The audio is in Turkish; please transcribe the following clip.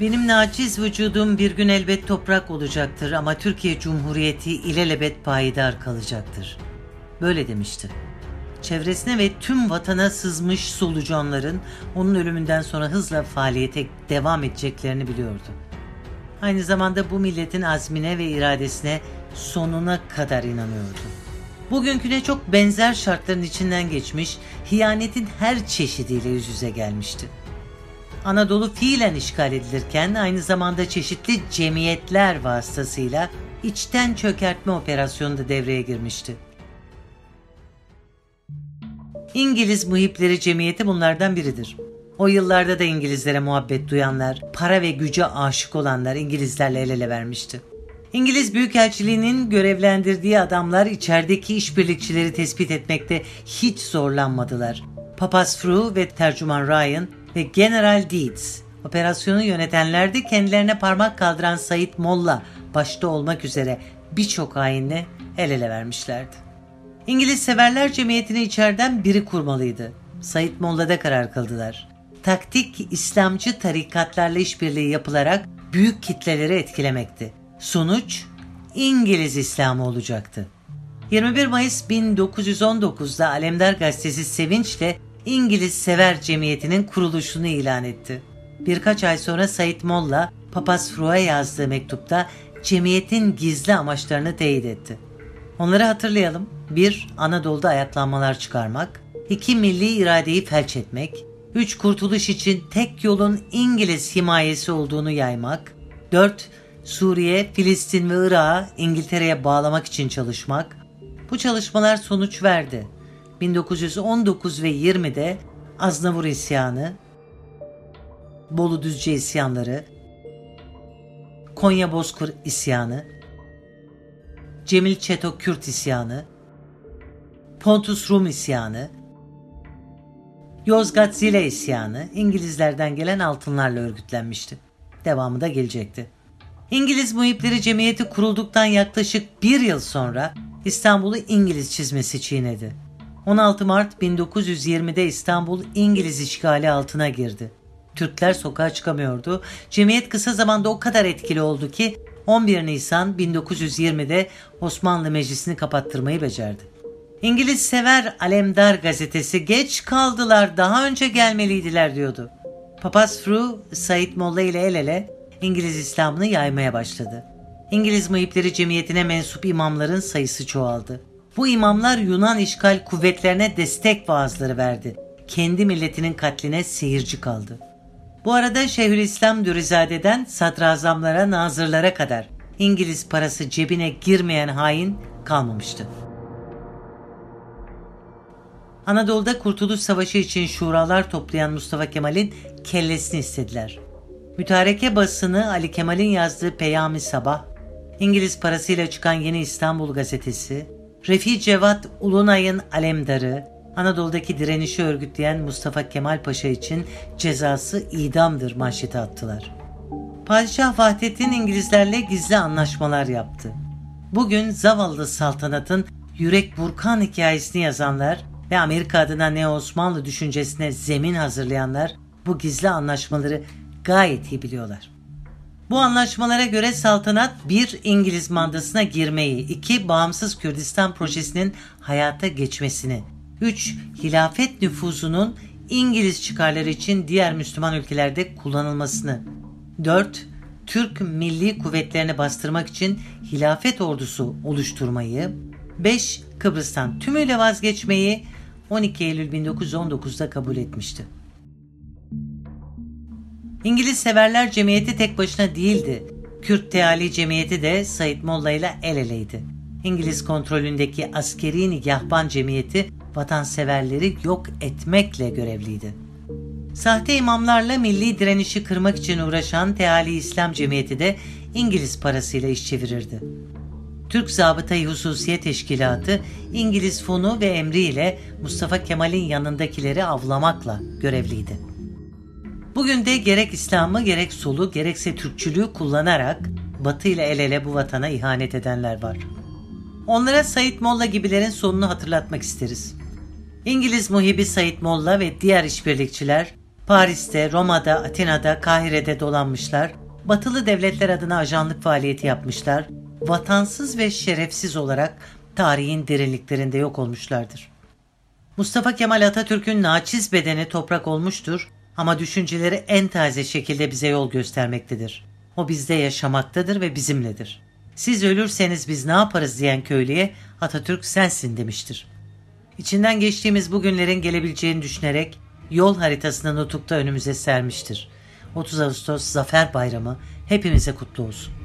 Benim naciz vücudum bir gün elbet toprak olacaktır ama Türkiye Cumhuriyeti ilelebet payidar kalacaktır. Böyle demişti. Çevresine ve tüm vatana sızmış solucanların onun ölümünden sonra hızla faaliyete devam edeceklerini biliyordu. Aynı zamanda bu milletin azmine ve iradesine sonuna kadar inanıyordu. Bugünküne çok benzer şartların içinden geçmiş, hiyanetin her çeşidiyle yüz yüze gelmişti. Anadolu fiilen işgal edilirken aynı zamanda çeşitli cemiyetler vasıtasıyla içten çökertme operasyonu da devreye girmişti. İngiliz Muhipleri Cemiyeti bunlardan biridir. O yıllarda da İngilizlere muhabbet duyanlar, para ve güce aşık olanlar İngilizlerle el ele vermişti. İngiliz Büyükelçiliği'nin görevlendirdiği adamlar içerideki işbirlikçileri tespit etmekte hiç zorlanmadılar. Papaz Fru ve tercüman Ryan ve General Deeds operasyonu yönetenler de kendilerine parmak kaldıran Said Molla başta olmak üzere birçok hainle el ele vermişlerdi. İngiliz Severler Cemiyeti'ni içeriden biri kurmalıydı. Said Molla'da karar kıldılar. Taktik İslamcı tarikatlarla işbirliği yapılarak büyük kitleleri etkilemekti. Sonuç İngiliz İslamı olacaktı. 21 Mayıs 1919'da Alemdar Gazetesi sevinçle İngiliz Sever Cemiyeti'nin kuruluşunu ilan etti. Birkaç ay sonra Said Molla, Papaz Fru'a yazdığı mektupta cemiyetin gizli amaçlarını teyit etti. Onları hatırlayalım. 1. Anadolu'da ayaklanmalar çıkarmak. 2. Milli iradeyi felç etmek. 3. Kurtuluş için tek yolun İngiliz himayesi olduğunu yaymak. 4. Suriye, Filistin ve Irak'ı İngiltere'ye bağlamak için çalışmak. Bu çalışmalar sonuç verdi. 1919 ve 20'de Aznavur isyanı, Bolu Düzce isyanları, Konya Bozkır isyanı, Cemil Çeto Kürt isyanı, Pontus Rum isyanı, Yozgat Zile isyanı İngilizlerden gelen altınlarla örgütlenmişti. Devamı da gelecekti. İngiliz Muhipleri Cemiyeti kurulduktan yaklaşık bir yıl sonra İstanbul'u İngiliz çizmesi çiğnedi. 16 Mart 1920'de İstanbul İngiliz işgali altına girdi. Türkler sokağa çıkamıyordu. Cemiyet kısa zamanda o kadar etkili oldu ki 11 Nisan 1920'de Osmanlı Meclisi'ni kapattırmayı becerdi. İngiliz sever Alemdar gazetesi geç kaldılar daha önce gelmeliydiler diyordu. Papaz Fru Said Molla ile el ele İngiliz İslam'ını yaymaya başladı. İngiliz Muhipleri Cemiyeti'ne mensup imamların sayısı çoğaldı. Bu imamlar Yunan işgal kuvvetlerine destek vaazları verdi. Kendi milletinin katline seyirci kaldı. Bu arada Şeyhülislam Dürüzade'den sadrazamlara, nazırlara kadar İngiliz parası cebine girmeyen hain kalmamıştı. Anadolu'da Kurtuluş Savaşı için şuralar toplayan Mustafa Kemal'in kellesini istediler. Mütareke basını Ali Kemal'in yazdığı Peyami Sabah, İngiliz parasıyla çıkan Yeni İstanbul gazetesi, Refi Cevat Ulunay'ın Alemdarı, Anadolu'daki direnişi örgütleyen Mustafa Kemal Paşa için cezası idamdır manşeti attılar. Padişah Vahdettin İngilizlerle gizli anlaşmalar yaptı. Bugün zavallı saltanatın yürek burkan hikayesini yazanlar ve Amerika adına ne Osmanlı düşüncesine zemin hazırlayanlar bu gizli anlaşmaları gayet iyi biliyorlar. Bu anlaşmalara göre saltanat bir İngiliz mandasına girmeyi, iki bağımsız Kürdistan projesinin hayata geçmesini, üç hilafet nüfuzunun İngiliz çıkarları için diğer Müslüman ülkelerde kullanılmasını, dört Türk milli kuvvetlerini bastırmak için hilafet ordusu oluşturmayı, 5 Kıbrıs'tan tümüyle vazgeçmeyi 12 Eylül 1919'da kabul etmişti. İngiliz Severler Cemiyeti tek başına değildi. Kürt Teali Cemiyeti de Said Molla ile el eleydi. İngiliz kontrolündeki askeri nigahban cemiyeti vatanseverleri yok etmekle görevliydi. Sahte imamlarla milli direnişi kırmak için uğraşan Teali İslam Cemiyeti de İngiliz parasıyla iş çevirirdi. Türk Zabıtayı Hususiye Teşkilatı İngiliz fonu ve emriyle Mustafa Kemal'in yanındakileri avlamakla görevliydi. Bugün de gerek İslam'ı gerek solu gerekse Türkçülüğü kullanarak Batı ile el ele bu vatana ihanet edenler var. Onlara Said Molla gibilerin sonunu hatırlatmak isteriz. İngiliz muhibi Said Molla ve diğer işbirlikçiler Paris'te, Roma'da, Atina'da, Kahire'de dolanmışlar, batılı devletler adına ajanlık faaliyeti yapmışlar, vatansız ve şerefsiz olarak tarihin derinliklerinde yok olmuşlardır. Mustafa Kemal Atatürk'ün naçiz bedeni toprak olmuştur ama düşünceleri en taze şekilde bize yol göstermektedir. O bizde yaşamaktadır ve bizimledir. Siz ölürseniz biz ne yaparız diyen köylüye Atatürk sensin demiştir. İçinden geçtiğimiz bu günlerin gelebileceğini düşünerek yol haritasını nutukta önümüze sermiştir. 30 Ağustos Zafer Bayramı hepimize kutlu olsun.